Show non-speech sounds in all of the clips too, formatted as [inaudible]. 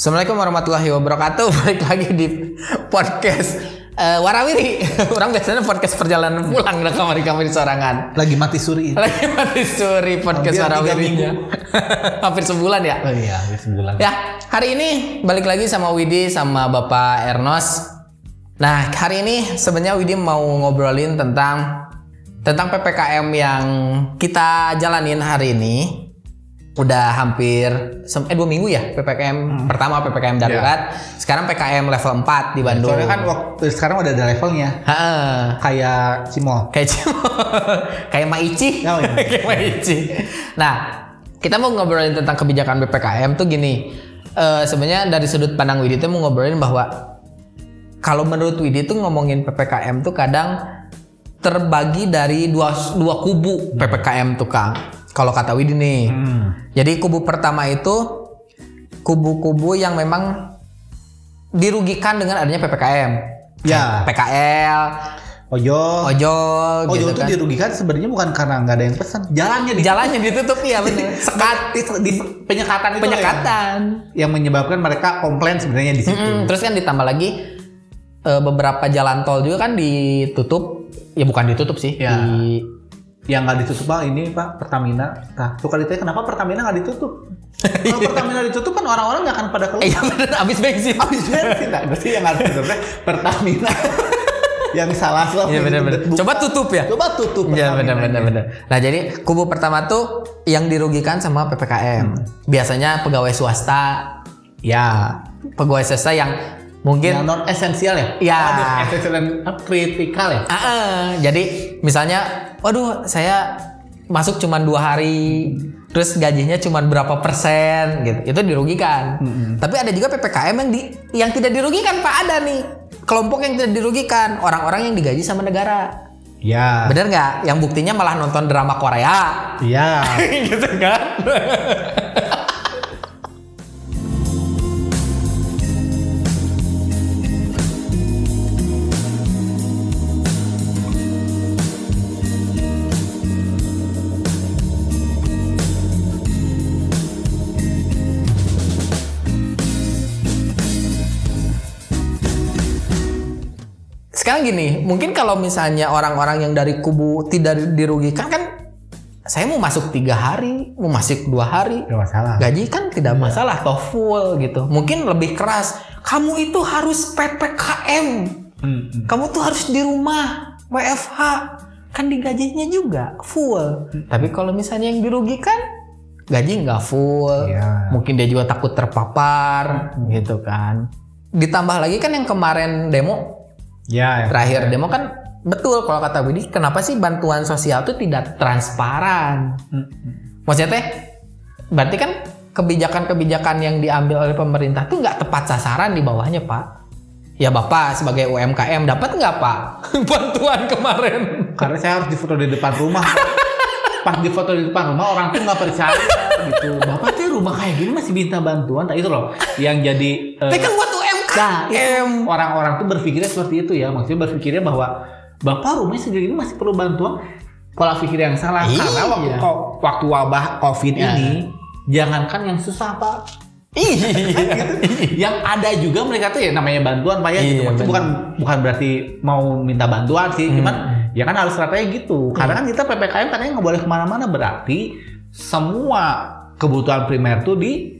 Assalamualaikum warahmatullahi wabarakatuh. [laughs] Balik lagi di podcast eh, Warawiri. [laughs] Orang biasanya podcast perjalanan pulang dah kamar-kamar di sorangan. Lagi mati suri. [laughs] Lagi mati suri podcast Hampir Warawiri. Hampir sebulan ya. Oh iya, habis sebulan. Ya, hari ini balik lagi sama Widi sama Bapak Ernos. Nah, hari ini sebenarnya Widi mau ngobrolin tentang tentang PPKM yang kita jalanin hari ini. Udah hampir eh dua minggu ya PPKM pertama PPKM darurat. Sekarang PKM level 4 di Bandung. Soalnya kan waktu sekarang udah ada levelnya. Heeh. Kayak Cimol. Kayak Cimo. [laughs] kayak Maici. Oh, iya. [laughs] kayak Maici. Nah, kita mau ngobrolin tentang kebijakan PPKM tuh gini. Eh sebenarnya dari sudut pandang Widi tuh mau ngobrolin bahwa kalau menurut Widi tuh ngomongin PPKM tuh kadang terbagi dari dua dua kubu PPKM tuh Kang. Kalau kata Widi nih. Hmm. Jadi kubu pertama itu kubu-kubu yang memang dirugikan dengan adanya PPKM. Ya. PKL, Ojol. ojol, Ojol gitu itu kan. dirugikan sebenarnya bukan karena nggak ada yang pesan. Jalannya di Jalannya ditutup ya bener. [laughs] Sekat di, di penyekatan itu penyekatan. yang, yang menyebabkan mereka komplain sebenarnya di situ. Mm-mm. Terus kan ditambah lagi eh, beberapa jalan tol juga kan ditutup. Ya bukan ditutup sih. Ya. Di Yang nggak ditutup pak ini pak Pertamina. Nah, suka ditanya kenapa Pertamina nggak ditutup? Kalau Pertamina ditutup kan orang-orang nggak akan pada keluar. eh ya bener abis bensin. Habis bensin, nah, berarti yang harus ditutupnya Pertamina. [laughs] yang salah salah. Iya bener-bener. Coba tutup ya. Coba tutup. Iya Pertamina. benar-benar benar. Nah jadi kubu pertama tuh yang dirugikan sama PPKM. Biasanya pegawai swasta, ya pegawai swasta yang mungkin Yang non esensial ya? Ya. Esensial dan kritikal ya? Ah, ah. jadi misalnya, waduh saya masuk cuma dua hari, terus gajinya cuma berapa persen gitu, itu dirugikan. Tapi ada juga ppkm yang di, yang tidak dirugikan pak ada nih kelompok yang tidak dirugikan orang-orang yang digaji sama negara. Ya. Bener nggak? Yang buktinya malah nonton drama Korea, Iya. [laughs] gitu kan? [laughs] Sekarang gini, mungkin kalau misalnya orang-orang yang dari kubu tidak dirugikan kan, saya mau masuk tiga hari, mau masuk dua hari, masalah. gaji kan tidak masalah, toh full gitu. Mungkin lebih keras, kamu itu harus ppkm, Hmm, hmm. kamu tuh harus di rumah, WFH, kan digajinya juga full. Tapi kalau misalnya yang dirugikan, gaji nggak full, Iya. mungkin dia juga takut terpapar, gitu kan. Ditambah lagi kan yang kemarin demo Ya. ya. terakhir demo kan betul kalau kata Widi kenapa sih bantuan sosial itu tidak transparan Hmm, maksudnya teh berarti kan kebijakan-kebijakan yang diambil oleh pemerintah tuh nggak tepat sasaran di bawahnya pak ya bapak sebagai UMKM dapat nggak pak [laughs] bantuan kemarin Karena saya harus difoto di depan rumah. Pas difoto di depan rumah orang tuh nggak percaya gitu. Bapak tuh rumah kayak gini masih minta bantuan. Nah, itu loh yang jadi buat Nah, orang-orang tuh berpikirnya seperti itu ya. Maksudnya berpikirnya bahwa bapak rumahnya segini masih perlu bantuan. Pola pikir yang salah Iya. karena waktu ko- waktu wabah covid Ya. ini, jangankan yang susah pak, iya [laughs] gitu. yang ada juga mereka tuh ya namanya bantuan pak ya. gitu. Iya, Maksudnya bukan bukan berarti mau minta bantuan sih, Hmm. cuman ya kan harus ratanya gitu. Karena kan kita ppkm katanya nggak boleh ke mana-mana berarti semua kebutuhan primer tuh di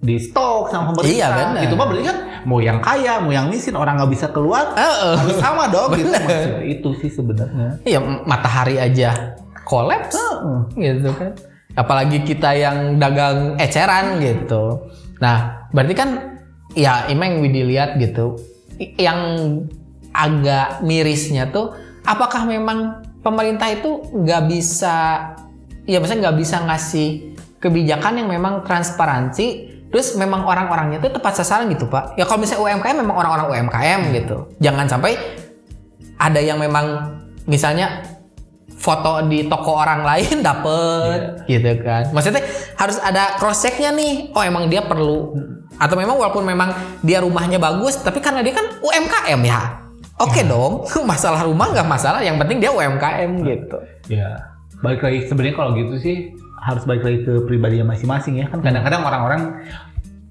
di stok sama pemerintah. Iya, benar. Itu mah berarti kan mau yang kaya, mau yang miskin, orang nggak bisa keluar Heeh. harus sama dong gitu. Maksudnya itu sih sebenarnya. Iya, matahari aja kolaps gitu kan. Apalagi kita yang dagang eceran gitu. Nah, berarti kan ya ini yang Widi lihat gitu. Yang agak mirisnya tuh apakah memang pemerintah itu nggak bisa ya maksudnya nggak bisa ngasih kebijakan yang memang transparansi terus memang orang-orangnya tuh tepat sasaran gitu pak. Ya kalau misalnya UMKM memang orang-orang UMKM gitu. Jangan sampai ada yang memang misalnya foto di toko orang lain [laughs] dapet gitu kan. Maksudnya harus ada cross checknya nih. Oh emang dia perlu. Atau memang walaupun memang dia rumahnya bagus tapi karena dia kan UMKM ya. Oke dong [laughs] masalah rumah nggak masalah. Yang penting dia UMKM gitu. Ya, balik lagi sebenarnya kalau gitu sih harus balik lagi ke pribadinya masing-masing ya kan kadang-kadang orang-orang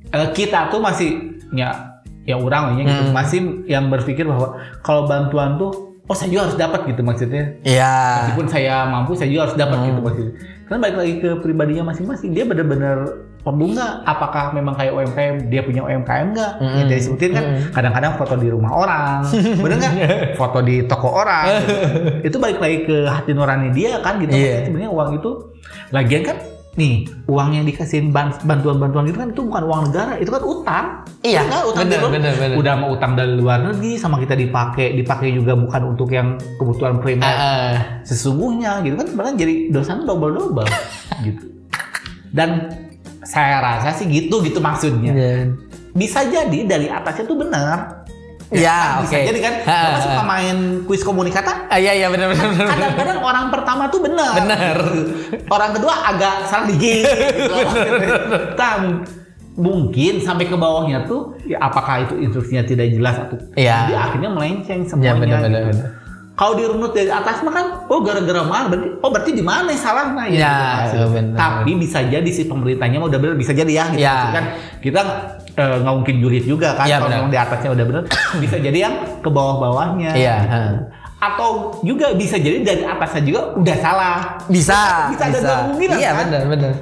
eh, kita tuh masih ya ya orang gitu Hmm. masih yang berpikir bahwa kalau bantuan tuh oh saya juga harus dapat gitu maksudnya Iya. meskipun saya mampu saya juga harus dapat Hmm. gitu maksudnya karena balik lagi ke pribadinya masing-masing dia benar-benar perlu nggak apakah memang kayak UMKM dia punya UMKM nggak Mm-mm. yang tadi sebutin kan Mm-mm. kadang-kadang foto di rumah orang [laughs] bener nggak foto di toko orang gitu. [laughs] itu balik lagi ke hati nurani dia kan gitu. Maksudnya sebenarnya uang itu lagian kan nih uang yang dikasihin ban- bantuan-bantuan itu kan itu bukan uang negara itu kan utang Iya, Enggak, utang bener, bener, bener. udah mau utang dari luar negeri sama kita dipakai dipakai juga bukan untuk yang kebutuhan primer Heeh. sesungguhnya gitu kan sebenarnya jadi dosanya double double [laughs] gitu dan saya rasa sih gitu gitu maksudnya Iya. bisa jadi dari atasnya tuh benar Ya, bisa oke. jadi kan Ha, Bapak suka main kuis komunikata Ah, iya iya benar benar kadang-kadang orang pertama tuh benar Benar. orang kedua agak salah dikit gitu. [laughs] Tam- mungkin sampai ke bawahnya tuh ya apakah itu instruksinya tidak jelas atau Iya. jadi akhirnya melenceng Iya semuanya benar benar gitu. benar. Kalau dirunut dari atas mah kan, oh gara-gara mahal berarti, oh berarti di mana salahnya ya? Ya, gitu. benar. Tapi bisa jadi si pemerintahnya mah udah benar, bisa jadi ya. Gitu. Ya. Maksudnya kan kita nggak mungkin julid juga kan, Ya, kalau memang di atasnya udah benar, [clears throat] bisa jadi yang ke bawah-bawahnya. Iya. ha. Atau juga bisa jadi dari atasnya juga udah salah. Bisa. Bisa ada dua kemungkinan, Iya kan? benar benar.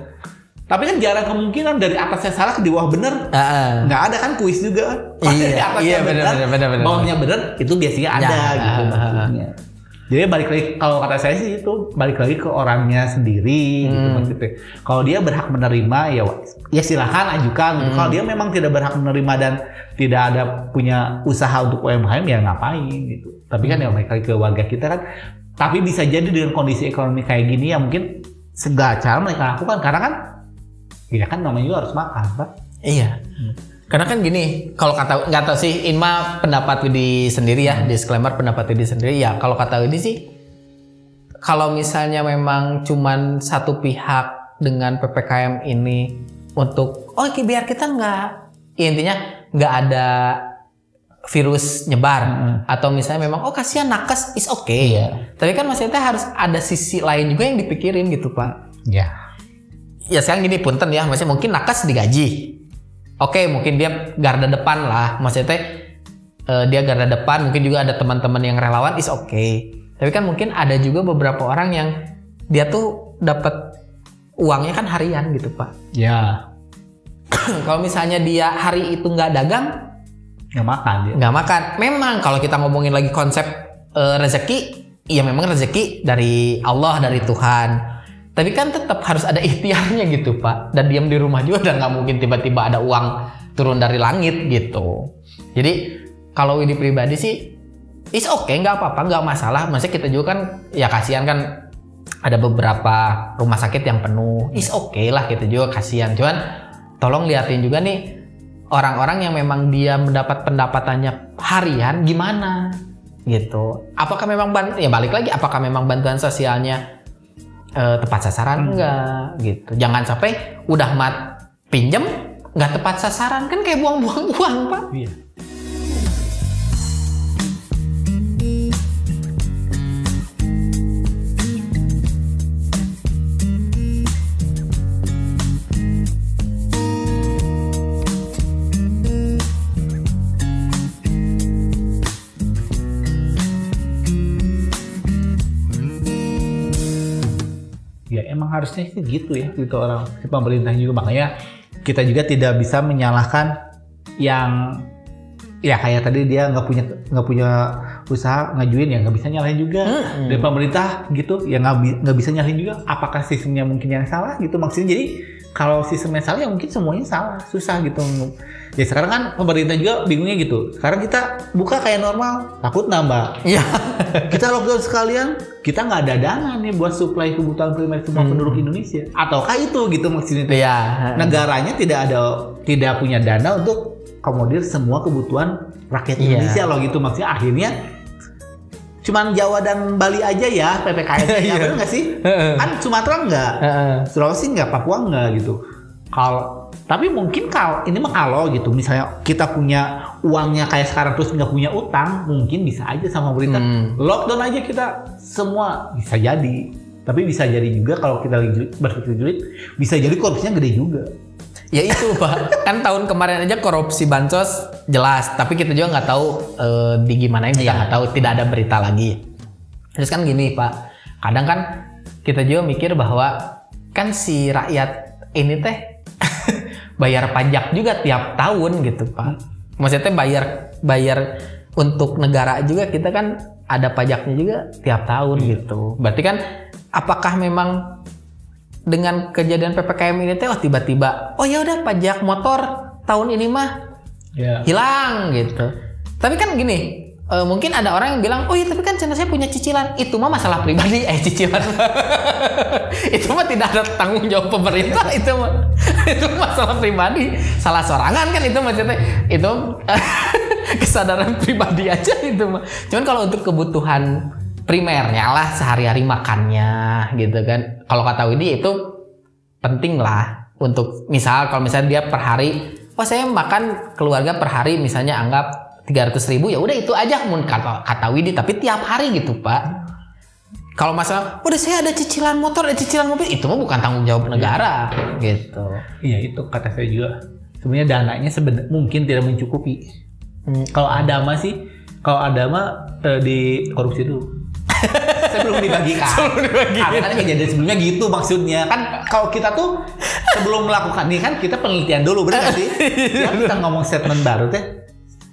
Tapi kan jarang kemungkinan dari atasnya salah ke di bawah bener. Heeh. Nggak ada kan kuis juga. [laughs] Pasti Iya, di atasnya iya, benar, benar, benar, benar. Bawahnya bener, itu biasanya ada Ya, gitu ah. maksudnya. Jadi balik lagi kalau kata saya sih itu balik lagi ke orangnya sendiri gitu Hmm. maksudnya. Kalau dia berhak menerima ya ya silahkan ajukan. gitu. Hmm. Kalau dia memang tidak berhak menerima dan tidak ada punya usaha untuk UMKM ya ngapain gitu. Tapi kan ya balik lagi ke warga kita kan. Tapi bisa jadi dengan kondisi ekonomi kayak gini ya mungkin segala cara mereka lakukan karena kan ya kan namanya juga harus makan, Pak. Iya. Karena kan gini, kalau kata nggak tahu sih Inma pendapat Widi sendiri ya, disclaimer pendapat Widi sendiri ya. Kalau kata Widi sih, kalau misalnya memang cuman satu pihak dengan ppkm ini untuk, oh oke, biar kita nggak, ya intinya nggak ada virus nyebar atau misalnya memang oh kasihan nakes is oke Iya. tapi kan maksudnya harus ada sisi lain juga yang dipikirin gitu pak Ya. ya sekarang gini punten ya maksudnya mungkin nakes digaji oke mungkin dia garda depan lah. Maksudnya eh, dia garda depan. Mungkin juga ada teman-teman yang relawan is oke. Tapi kan mungkin ada juga beberapa orang yang dia tuh dapat uangnya kan harian gitu pak. Ya. [clears throat] kalau misalnya dia hari itu nggak dagang Nggak makan dia. nggak makan. Memang kalau kita ngomongin lagi konsep eh, rezeki ya memang rezeki dari Allah dari Tuhan tapi kan tetap harus ada ikhtiarnya gitu pak. Dan diam di rumah juga dan nggak mungkin tiba-tiba ada uang turun dari langit gitu. Jadi kalau Widi pribadi sih is oke nggak apa-apa nggak masalah. Maksudnya kita juga kan ya kasihan kan ada beberapa rumah sakit yang penuh. Is oke lah kita juga kasihan. Cuman tolong liatin juga nih orang-orang yang memang dia mendapat pendapatannya harian gimana? Gitu. Apakah memang ban- ya balik lagi apakah memang bantuan sosialnya eh, tepat sasaran. Enggak. Gitu. Jangan sampai udah mat pinjem nggak tepat sasaran. Kan kayak buang-buang [laughs] uang pak. Iya. Ya emang harusnya sih gitu ya gitu orang si pemerintah juga. Makanya kita juga tidak bisa menyalahkan yang ya kayak tadi dia nggak punya nggak punya usaha ngajuin ya nggak bisa nyalahin juga. Mm-mm. dari pemerintah gitu ya nggak bi- nggak bisa nyalahin juga. Apakah sistemnya mungkin yang salah gitu maksudnya? Jadi kalau sistemnya salah ya mungkin semuanya salah susah gitu. Ya sekarang kan pemerintah juga bingungnya gitu. Sekarang kita buka kayak normal takut nambah. Iya. [laughs] Kita lockdown sekalian kita nggak ada dana nih buat suplai kebutuhan primer semua Hmm. penduduk Indonesia. Ataukah itu gitu maksudnya? Iya. Negaranya tidak ada tidak punya dana untuk komodir semua kebutuhan rakyat Iya. Indonesia loh gitu maksudnya. Akhirnya cuman Jawa dan Bali aja ya PPKM [laughs] ya Iya. bener nggak sih? Kan Sumatera nggak. Sulawesi nggak? Papua nggak gitu. Kalau tapi mungkin kalau ini mah kalau gitu misalnya kita punya uangnya kayak sekarang terus nggak punya utang mungkin bisa aja sama pemerintah Hmm. lockdown aja kita semua bisa jadi tapi bisa jadi juga kalau kita berpikir julid bisa jadi korupsinya gede juga Ya itu [laughs] pak, kan tahun kemarin aja korupsi bansos jelas, tapi kita juga nggak tahu eh, di gimana kita Iya. nggak tahu, tidak ada berita lagi. Terus kan gini pak, kadang kan kita juga mikir bahwa kan si rakyat ini teh bayar pajak juga tiap tahun gitu pak. Maksudnya bayar bayar untuk negara juga kita kan ada pajaknya juga tiap tahun gitu. Berarti kan apakah memang dengan kejadian ppkm ini teh oh tiba-tiba oh ya udah pajak motor tahun ini mah Ya. hilang gitu. Tapi kan gini, eh, mungkin ada orang yang bilang, oh iya tapi kan channel saya punya cicilan. Itu mah masalah pribadi, eh cicilan. [laughs] itu mah tidak ada tanggung jawab pemerintah. [laughs] itu mah itu masalah pribadi. Salah sorangan kan itu maksudnya itu [laughs] kesadaran pribadi aja itu mah. Cuman kalau untuk kebutuhan primernya lah sehari-hari makannya gitu kan. Kalau kata Widi itu penting lah untuk misal kalau misalnya dia per hari oh saya makan keluarga per hari misalnya anggap 300 ribu ya udah itu aja mun kata, kata Widi tapi tiap hari gitu pak kalau masalah udah saya ada cicilan motor ada cicilan mobil itu mah bukan tanggung jawab negara gitu Iya itu kata saya juga. Sebenarnya dananya sebenarnya mungkin tidak mencukupi. Hmm. Kalau ada mah sih, kalau ada mah eh, di korupsi dulu. [laughs] sebelum dibagikan. Sebelum dibagikan. Karena kan kejadian sebelumnya gitu maksudnya. Kan kalau kita tuh sebelum melakukan nih kan kita penelitian dulu benar nggak sih? ya [laughs] kita ngomong statement baru teh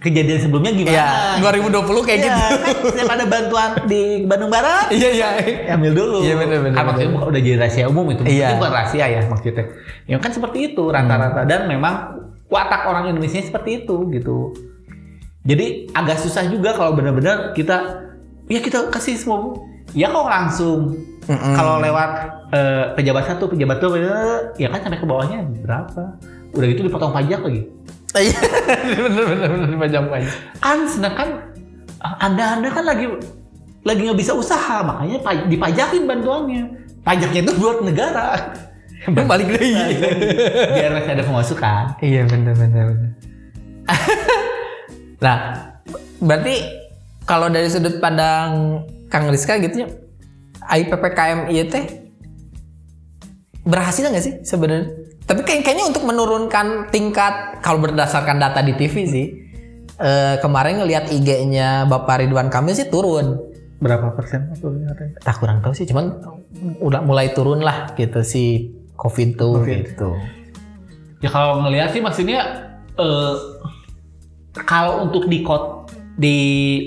kejadian sebelumnya gimana? ya 2020 kayak Iya, gitu kan setiap ada bantuan di Bandung Barat iya iya ambil dulu. Iya, bener, bener, Kan maksudnya bener. udah jadi rahasia umum itu. Iya. Itu bukan rahasia ya maksudnya. Ya kan seperti itu rata-rata dan memang watak orang Indonesia seperti itu gitu. Jadi agak susah juga kalau benar-benar kita ya kita kasih semua ya kalau langsung Mm-mm. kalau lewat eh, pejabat satu pejabat dua ya kan sampai ke bawahnya berapa udah gitu dipotong pajak lagi iya. [laughs] Bener bener bener pajak pajak kan sedangkan anda anda kan lagi lagi nggak bisa usaha makanya pa- dipajakin bantuannya. Pajaknya itu buat negara. [laughs] Balik lagi biar masih ada pemasukan. Iya benar benar benar. nah, [laughs] berarti kalau dari sudut pandang Kang Rizka gitu ya, IPPKM teh berhasil nggak sih sebenarnya? Tapi kayak- kayaknya untuk menurunkan tingkat kalau berdasarkan data di TV sih, eh, kemarin ngelihat IG-nya Bapak Ridwan Kamil sih turun. berapa persen turunnya Tak kurang tahu sih, cuman udah mulai turun lah gitu si COVID tuh Covid. gitu. ya kalau ngelihat sih maksudnya eh, kalau untuk di kot di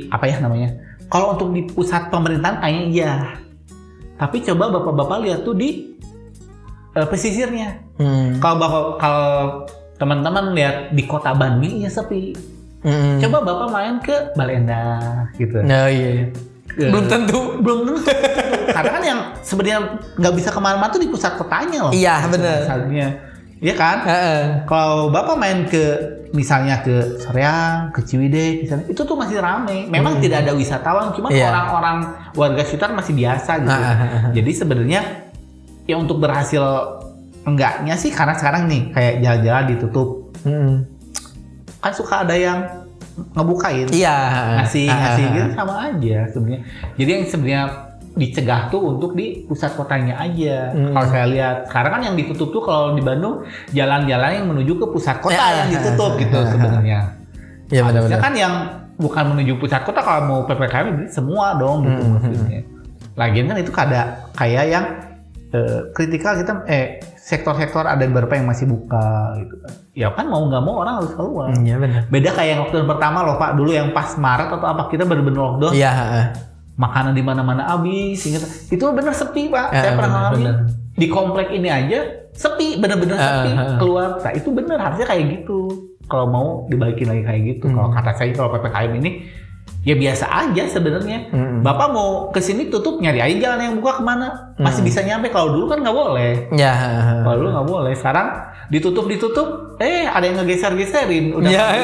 apa ya namanya kalau untuk di pusat pemerintahan kayaknya iya tapi coba bapak-bapak lihat tuh di eh, pesisirnya Hmm. Kalau bapak kalau teman-teman lihat di kota Bandung ya sepi. Hmm. Coba bapak main ke Balenda gitu. Nah, iya. iya. Ke- Belum tentu. belum tentu. Karena kan yang sebenarnya nggak bisa ke mana-mana tuh di pusat kotanya loh. Iya, bener. Misalnya, Iya kan? Heeh. Kalau bapak main ke misalnya ke Soreang, ke Ciwidey, misalnya, itu tuh masih rame. Memang tidak ada wisatawan, cuma Hmm. Iya. orang-orang warga sekitar masih biasa gitu. Ah, ah. Jadi sebenarnya ya untuk berhasil enggaknya sih karena sekarang nih kayak jalan-jalan ditutup Hmm. kan suka ada yang ngebukain Iya. ngasih [laughs] ngasih gitu sama aja sebenarnya jadi yang sebenarnya dicegah tuh untuk di pusat kotanya aja Hmm. kalau saya lihat sekarang kan yang ditutup tuh kalau di Bandung jalan-jalan yang menuju ke pusat kota Ya, yang ditutup ah, gitu ah, [laughs] sebenarnya Iya Harusnya benar-benar. kan yang bukan menuju pusat kota kalau mau ppkm semua dong gitu Hmm, maksudnya lagian kan itu kada kayak yang eh, kritikal kita eh sektor-sektor ada beberapa yang masih buka gitu kan. Ya kan mau nggak mau orang harus keluar. Iya benar. beda kayak yang lockdown pertama loh pak. Dulu yang pas Maret atau apa kita bener-bener lockdown. Iya. makanan di mana-mana habis ingat. Itu bener sepi pak. Eh, saya pernah ngalamin. di komplek ini aja sepi bener-bener Eh, sepi. keluar. Nah itu bener harusnya kayak gitu. Kalau mau dibalikin lagi kayak gitu. Hmm. kalau kata saya kalau ppkm ini ya biasa aja sebenarnya Mm-mm. bapak mau ke sini tutup nyari aja jalan yang buka ke mana masih Hmm. bisa nyampe kalau dulu kan nggak boleh heeh. kalau dulu nggak boleh sekarang ditutup ditutup eh ada yang ngegeser geserin udah pasti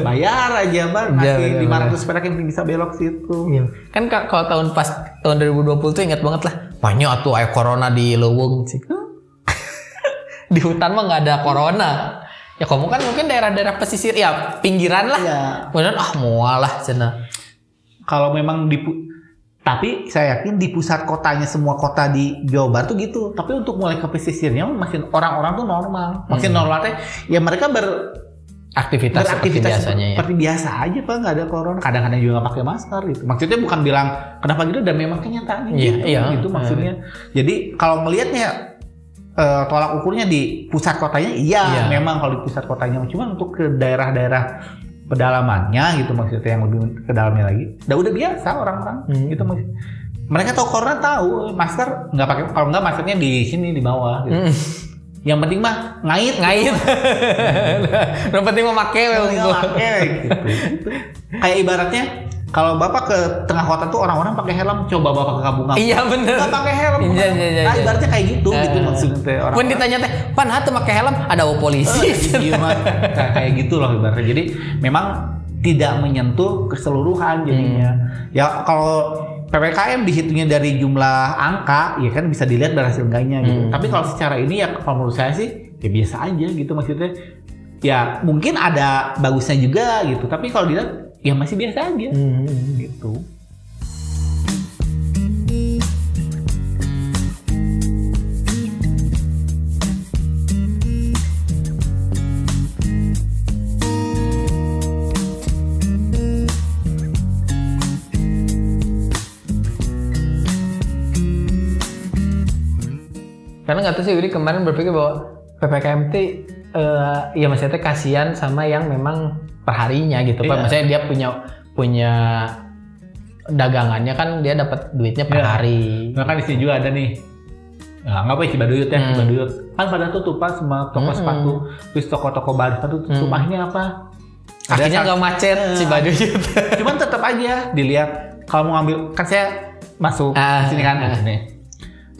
bayar aja bang Iya, ngasih bener, 500 perak yang bisa belok situ Iya. Kan ka- kalau tahun pas tahun 2020 tuh ingat banget lah. Banyak atuh aya corona di Leuweung sih. [laughs] di hutan mah nggak ada corona. Ya kamu kan mungkin daerah-daerah pesisir ya pinggiran lah. Iya. Kemudian ah mual lah cenah. kalau memang di Tapi saya yakin di pusat kotanya semua kota di Jawa Barat tuh gitu. Tapi untuk mulai ke pesisirnya makin orang-orang tuh normal. Makin Hmm. normal teh ya mereka ber, Aktivitas, beraktivitas seperti biasanya ya. seperti biasa aja pak nggak ada corona. Kadang-kadang juga nggak pakai masker gitu. Maksudnya bukan bilang kenapa gitu dan memang kenyataannya Iya, gitu. iya. Gitu maksudnya. Jadi kalau melihatnya eh, tolak ukurnya di pusat kotanya iya, Iya. memang kalau di pusat kotanya cuma untuk ke daerah-daerah pedalamannya gitu maksudnya yang lebih ke dalamnya lagi udah udah biasa orang-orang Hmm. gitu maksud mereka tahu corona tahu masker nggak pakai kalau nggak maskernya di sini di bawah gitu. Mm. yang penting mah ngait Ngait. [laughs] Yang penting memakai Yang penting mah pakai, gitu. [laughs] kayak ibaratnya kalau bapak ke tengah kota tuh orang-orang pakai helm coba bapak ke kampung-kampung Iya bener. nggak pakai helm Iya, iya, iya, nah iya. ibaratnya kayak gitu gitu Eh. maksudnya teh orang Pun ditanya teh, pan hatu pakai helm ada wo polisi. Iya, Mas. Kayak kayak gitu loh ibaratnya. Jadi memang tidak menyentuh keseluruhan jadinya. Hmm. Ya kalau PPKM dihitungnya dari jumlah angka, ya kan bisa dilihat dari hasil enggaknya gitu. Hmm. Tapi kalau secara ini ya kalau menurut saya sih ya biasa aja gitu maksudnya. Ya mungkin ada bagusnya juga gitu. Tapi kalau dilihat ya masih biasa aja Hmm. gitu. Karena nggak tahu sih, Widi kemarin berpikir bahwa PPKM itu eh, ya maksudnya kasihan sama yang memang perharinya gitu Pak. Iya. Maksudnya dia punya punya dagangannya kan dia dapat duitnya per Iya. hari. Nah kan di sini juga ada nih. Nah, nggak apa ya Cibaduyut ya, Hmm. Cibaduyut. Kan pada tutup pas semua toko Hmm. sepatu, terus toko-toko barista tuh tutup. Hmm. Akhirnya apa? Akhirnya nggak macet Eh. si Baduyut. Cuman tetap aja dilihat kalau mau ngambil kan saya masuk Ah, sini kan ah. sini.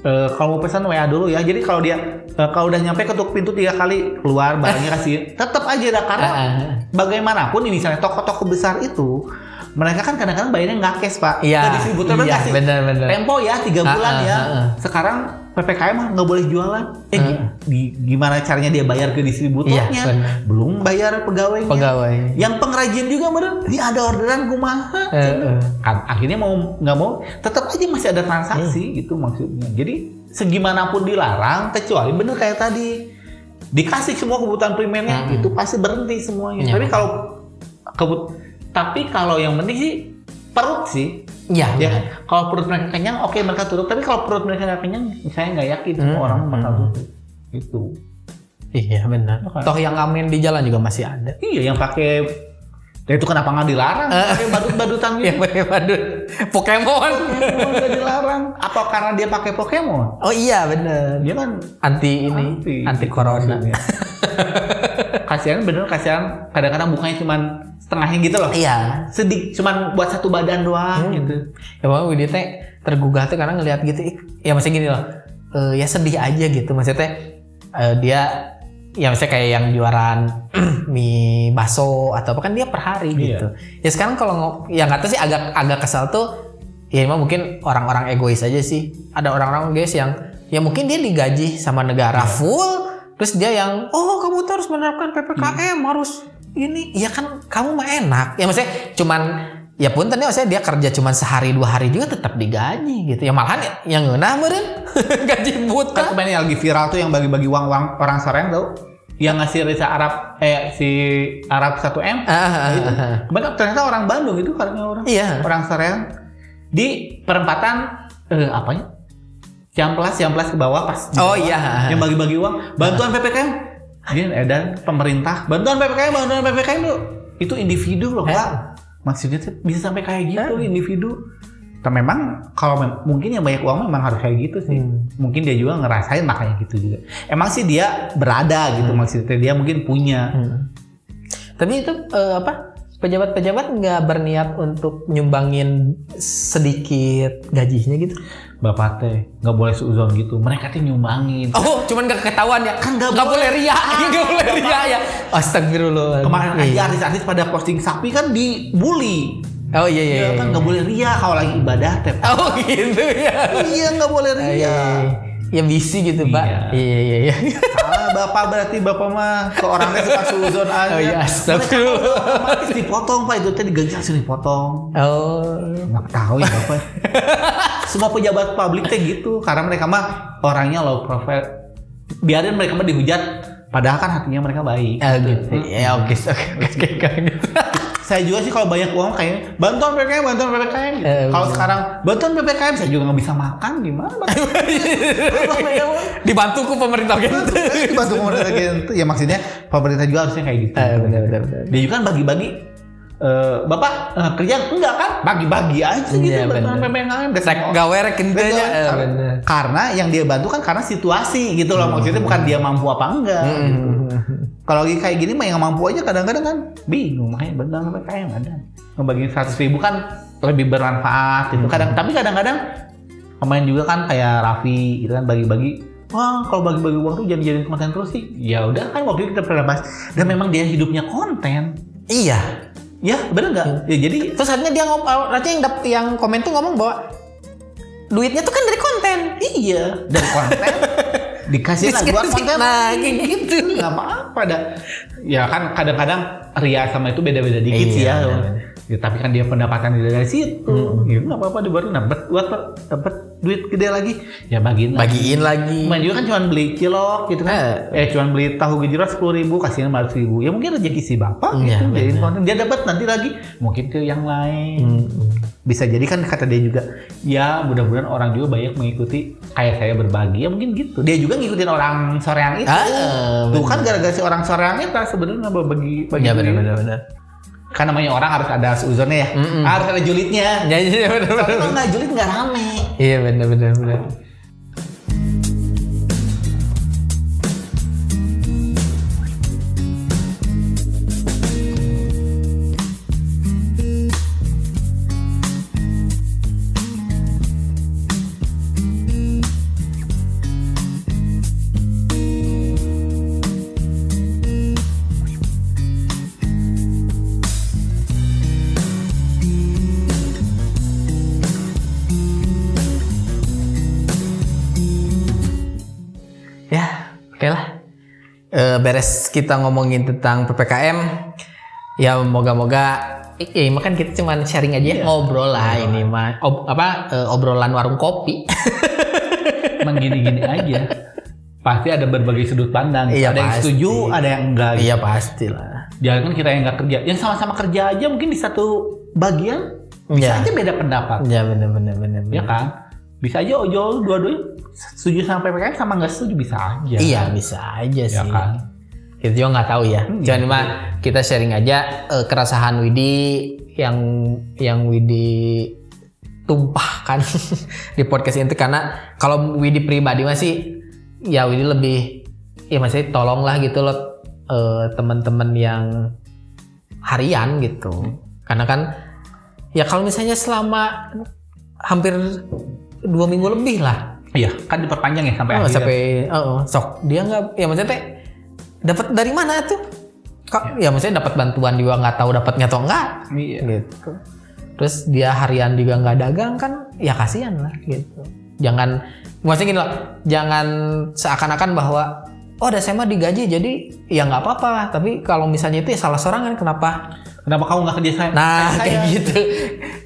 Eh, kalau mau pesan WA dulu ya. Jadi kalau dia eh, kalau udah nyampe ketuk pintu tiga kali keluar barangnya [laughs] kasih, tetap aja ada karena Ah, ah. bagaimanapun nih misalnya toko-toko besar itu mereka kan kadang-kadang bayarnya nggak cash pak. Iya, Ke distributor iya, kasih benar-benar. tempo ya tiga Ah, bulan ah, ya. ah, ah. Sekarang ppkm mah nggak boleh jualan. Eh gi- gimana caranya dia bayar ke distributornya? Iya. Belum bayar pegawainya. Pegawai. Yang pengrajin juga meren, dia ada orderan kumaha. Eh, eh. Kan akhirnya mau nggak mau, tetap aja masih ada transaksi Hmm. gitu maksudnya. Jadi segimanapun dilarang, kecuali bener kayak tadi dikasih semua kebutuhan primernya Hmm. itu pasti berhenti semuanya. Iya. Tapi kalau kebut, tapi kalau yang penting sih perut sih. Iya. Ya, kalau perut mereka kenyang, oke mereka tutup. Tapi kalau perut mereka nggak kenyang, saya nggak yakin semua Hmm. orang bakal Hmm. tutup. Itu. Iya benar. Oke. Toh yang ngamen di jalan juga masih ada. Iya, yang pakai Ya itu kenapa nggak dilarang? Eh. Pakai badut-badutan [laughs] gitu. Yang pakai badut. Pokemon. Pokemon nggak dilarang. Apa karena dia pakai Pokemon? Oh iya benar. Dia kan Anti ini, anti, Anti. corona. maksudnya. [laughs] kasihan bener kasihan. Kadang-kadang bukannya cuman setengahnya gitu loh. Iya. Sedih cuman buat satu badan doang Hmm. gitu. Ya Bang Widi teh tergugah tuh karena ngelihat gitu. Ya maksudnya gini loh. eh, ya sedih aja gitu. Maksudnya eh, dia ya misalnya kayak yang juaran [clears throat] mie baso atau apa kan dia per hari Iya. gitu. Ya sekarang kalau yang kata sih agak agak kesal tuh ya emang mungkin orang-orang egois aja sih. Ada orang-orang guys yang ya mungkin dia digaji sama negara Iya. full terus dia yang oh kamu tuh harus menerapkan PPKM Hmm. harus ini ya kan kamu mah enak. Ya maksudnya cuman ya pun tadi maksudnya dia kerja cuman sehari dua hari juga tetap digaji gitu. Ya malahan yang ngeunah meureun [laughs] gaji Kan buta. kemarin yang lagi viral tuh yang bagi-bagi uang-uang orang Soreang tau? Yang ngasih Risa Arab eh si Arab 1M. Ah, ah, ah, ah. Kemarin ternyata orang Bandung itu karena orang Iya. orang Soreang di perempatan eh apanya? Ciamplas, Ciamplas ke bawah pas Oh, bawah, iya. Yang bagi-bagi uang, bantuan PPKM. Ini edan pemerintah, bantuan PPKM, bantuan PPKM tuh itu individu loh, Eh. Pak. Maksudnya tuh bisa sampai kayak gitu individu. Nah, memang kalau mem- mungkin yang banyak uang memang harus kayak gitu sih. Hmm. Mungkin dia juga ngerasain makanya gitu juga. Emang sih dia berada gitu maksudnya dia mungkin punya. Hmm. Tapi itu eh, apa? Pejabat-pejabat nggak berniat untuk nyumbangin sedikit gajinya gitu? Bapak teh nggak boleh seuzon gitu. Mereka tuh nyumbangin. Oh, cuman gak ketahuan ya? Kan nggak Nggak boleh ria, [laughs] nggak boleh ria ya. Astagfirullah. Kemarin aja Iya. artis-artis pada posting sapi kan dibully. Oh iya iya. Ya kan nggak boleh ria kalau lagi ibadah teh. Oh gitu ya. iya nggak boleh ria. iya, iya. Ya bisi gitu, Pak. Iya. Iya iya iya. Salah bapak berarti bapak mah ke orang teh suka suzon aja. Oh iya, astagfirullah. Otomatis dipotong pak itu teh digaji langsung dipotong. Oh. Nggak tahu ya bapak. Semua pejabat publik teh gitu karena mereka mah orangnya low profile. Biarin mereka mah dihujat. Padahal kan hatinya mereka baik. Ah, gitu. Ya oke oke oke oke. Saya juga sih kalau banyak uang kayak bantuan PPKM, bantuan PPKM. gitu. Eh, kalau bener. sekarang bantuan PPKM saya juga nggak bisa makan gimana? [laughs] Dibantu ku pemerintah gitu. Dibantu pemerintah gitu. Ya maksudnya pemerintah juga harusnya kayak gitu. Eh, benar benar benar. Dia juga kan bagi-bagi. Eh, Bapak eh, kerja enggak kan? Bagi-bagi aja gitu Iya, bantuan bener. PPKM. Rek gawe rek. Karena yang dia bantu kan karena situasi gitu loh. Maksudnya bukan dia mampu apa enggak. gitu. Kalau lagi kayak gini mah yang mampu aja kadang-kadang kan bingung makanya benar PPKM ada. Ngebagiin 100 ribu kan lebih bermanfaat gitu. Kadang tapi kadang-kadang pemain juga kan kayak Raffi itu kan bagi-bagi Wah, kalau bagi-bagi uang tuh jangan jadiin konten terus sih. Ya udah kan waktu itu kita pernah bahas. Dan memang dia hidupnya konten. Iya. Ya, bener nggak? Ya jadi Terus akhirnya dia ngomong, akhirnya yang dap, yang komen tuh ngomong bahwa duitnya tuh kan dari konten. iya dari konten [laughs] dikasih lah buat konten. Nah, kayak gitu. nggak apa-apa dah. Ya kan kadang-kadang Ria sama itu beda-beda dikit sih Iya, ya. Ya, tapi kan dia pendapatan dia dari situ. Ya nggak apa-apa dia baru dapat buat dapat duit gede lagi. Ya bagiin lagi. Bagiin lagi. Main juga kan cuma beli cilok gitu kan. Eh, cuma beli tahu gejrot sepuluh ribu, kasihin lima ribu. Ya mungkin rezeki si bapak Iya, gitu. Konten. Dia dapat nanti lagi. Mungkin ke yang lain. Hmm. Bisa jadi kan kata dia juga. Ya mudah-mudahan orang juga banyak mengikuti kayak saya berbagi. Ya mungkin gitu. Dia juga ngikutin orang soreang itu. Ah, Tuh kan gara-gara si orang soreang itu sebenarnya bagi Iya duit. benar benar benar. Kan namanya orang harus ada suzonnya ya. Mm-mm. Harus ada julidnya. Ya iya benar Kalau benar. nggak julid nggak rame. Iya benar benar benar. Beres kita ngomongin tentang PPKM, ya moga-moga ya ini kan kita cuman sharing aja, ngobrol lah ini mah Ob- apa eh, obrolan warung kopi. [laughs] Emang gini-gini aja. Pasti ada berbagai sudut pandang. Iya, ada yang pasti. setuju, ada yang enggak. Iya pastilah. Jangan kan kita yang nggak kerja. Yang sama-sama kerja aja mungkin di satu bagian bisa Iya. aja beda pendapat. Ya benar benar benar. Ya kan? Bisa aja ojol dua-duanya setuju sama PPKM sama nggak setuju bisa aja. Iya bisa aja sih. Ya kan? Kita juga nggak tahu ya. Hmm, Cuman mah kita sharing aja eh, keresahan Widi yang yang Widi tumpahkan [laughs] di podcast itu karena kalau Widi pribadi masih ya Widi lebih ya masih tolonglah gitu loh eh, teman-teman yang harian gitu. Karena kan ya kalau misalnya selama hampir dua minggu lebih lah. Iya, kan diperpanjang ya sampai Oh, akhir. sampai oh, sok. Dia nggak ya maksudnya teh dapat dari mana tuh? Kok ya maksudnya dapat bantuan juga nggak tahu dapatnya atau enggak Iya. gitu. Terus dia harian juga nggak dagang kan ya kasihan lah gitu. Jangan maksudnya gini loh jangan seakan-akan bahwa oh ada saya mah digaji jadi ya nggak apa-apa. Tapi kalau misalnya itu ya salah seorang kan kenapa? Kenapa kamu nggak kerja saya? nah saya? kayak gitu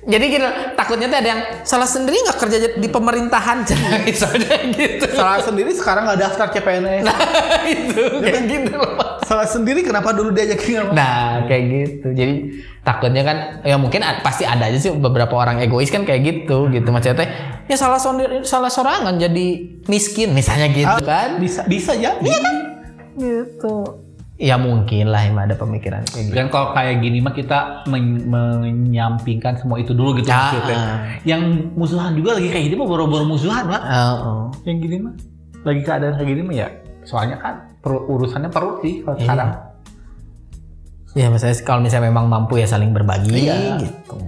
jadi gini loh, takutnya tuh ada yang salah sendiri nggak kerja di pemerintahan [laughs] misalnya gitu Salah sendiri sekarang nggak daftar CPNS. Nah [laughs] itu kayak gitu loh. Salah sendiri kenapa dulu diajakin sama Nah kayak gitu. Jadi takutnya kan ya mungkin pasti ada aja sih beberapa orang egois kan kayak gitu gitu maksudnya teh ya salah sendiri salah sorangan jadi miskin misalnya gitu kan. bisa bisa jadi. Iya kan? Gitu. Ya mungkin lah emang ada pemikiran kayak gitu. Dan kalau kayak gini mah kita men- menyampingkan semua itu dulu gitu Ya, maksudnya. ah. Yang musuhan juga lagi kayak gini mah boro-boro musuhan, Pak. Oh, oh. Yang gini mah lagi keadaan kayak gini mah ya soalnya kan perut- urusannya perut sih kalau Iya. sekarang. Ya misalnya kalau misalnya memang mampu ya saling berbagi Iya. gitu.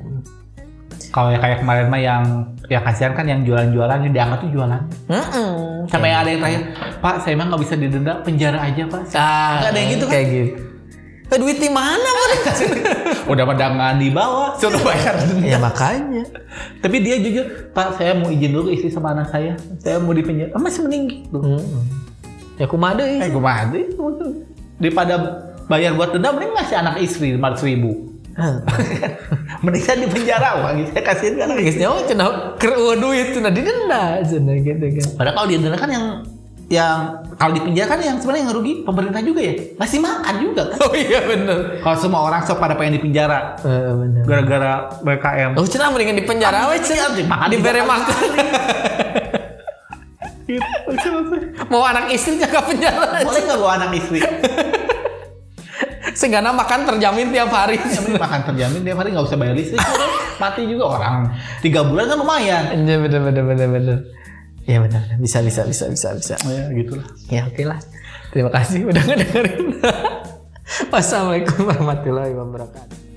Kalau ya kayak kemarin mah yang ya kasihan kan yang jualan-jualan yang diangkat tuh jualan. Mm-mm. Sampai ada yang tanya, Pak saya emang nggak bisa didenda penjara aja Pak. Ah, Nggak ada yang gitu kan? Kayak gitu. Eh, duit di mana mereka? [laughs] Udah pada nggak dibawa, suruh bayar denda. ya makanya. Tapi dia jujur, Pak saya mau izin dulu istri sama anak saya, saya mau di penjara. Ah, masih mending gitu. Mm-mm. Ya kumaha deui. Eh kumaha deh? Daripada bayar buat denda mending ngasih anak istri 500 ribu. [laughs] mending saya di penjara uang saya kasihin kan istri. nyawa cenah keur eueuh duit cenah didenda cenah gitu kan. Padahal kalau di denda kan yang yang kalau di penjara kan yang sebenarnya yang rugi pemerintah juga ya ngasih makan juga kan. Oh iya bener. Kalau semua orang sok pada pengen di penjara Heeh bener. gara-gara BKM. Oh cenah mendingan di penjara we cenah. Iya, makan tiga kali. makan. Mau anak istri jaga penjara. Boleh nggak bawa anak istri? Seenggaknya makan terjamin tiap hari. Penting makan terjamin tiap hari nggak usah bayar listrik. Mati juga orang. Tiga bulan kan lumayan. Iya bener bener bener bener. Iya bener. bisa bisa bisa bisa bisa. Ya gitulah. Ya oke lah. Terima kasih udah ngedengerin. [laughs] Wassalamualaikum warahmatullahi wabarakatuh.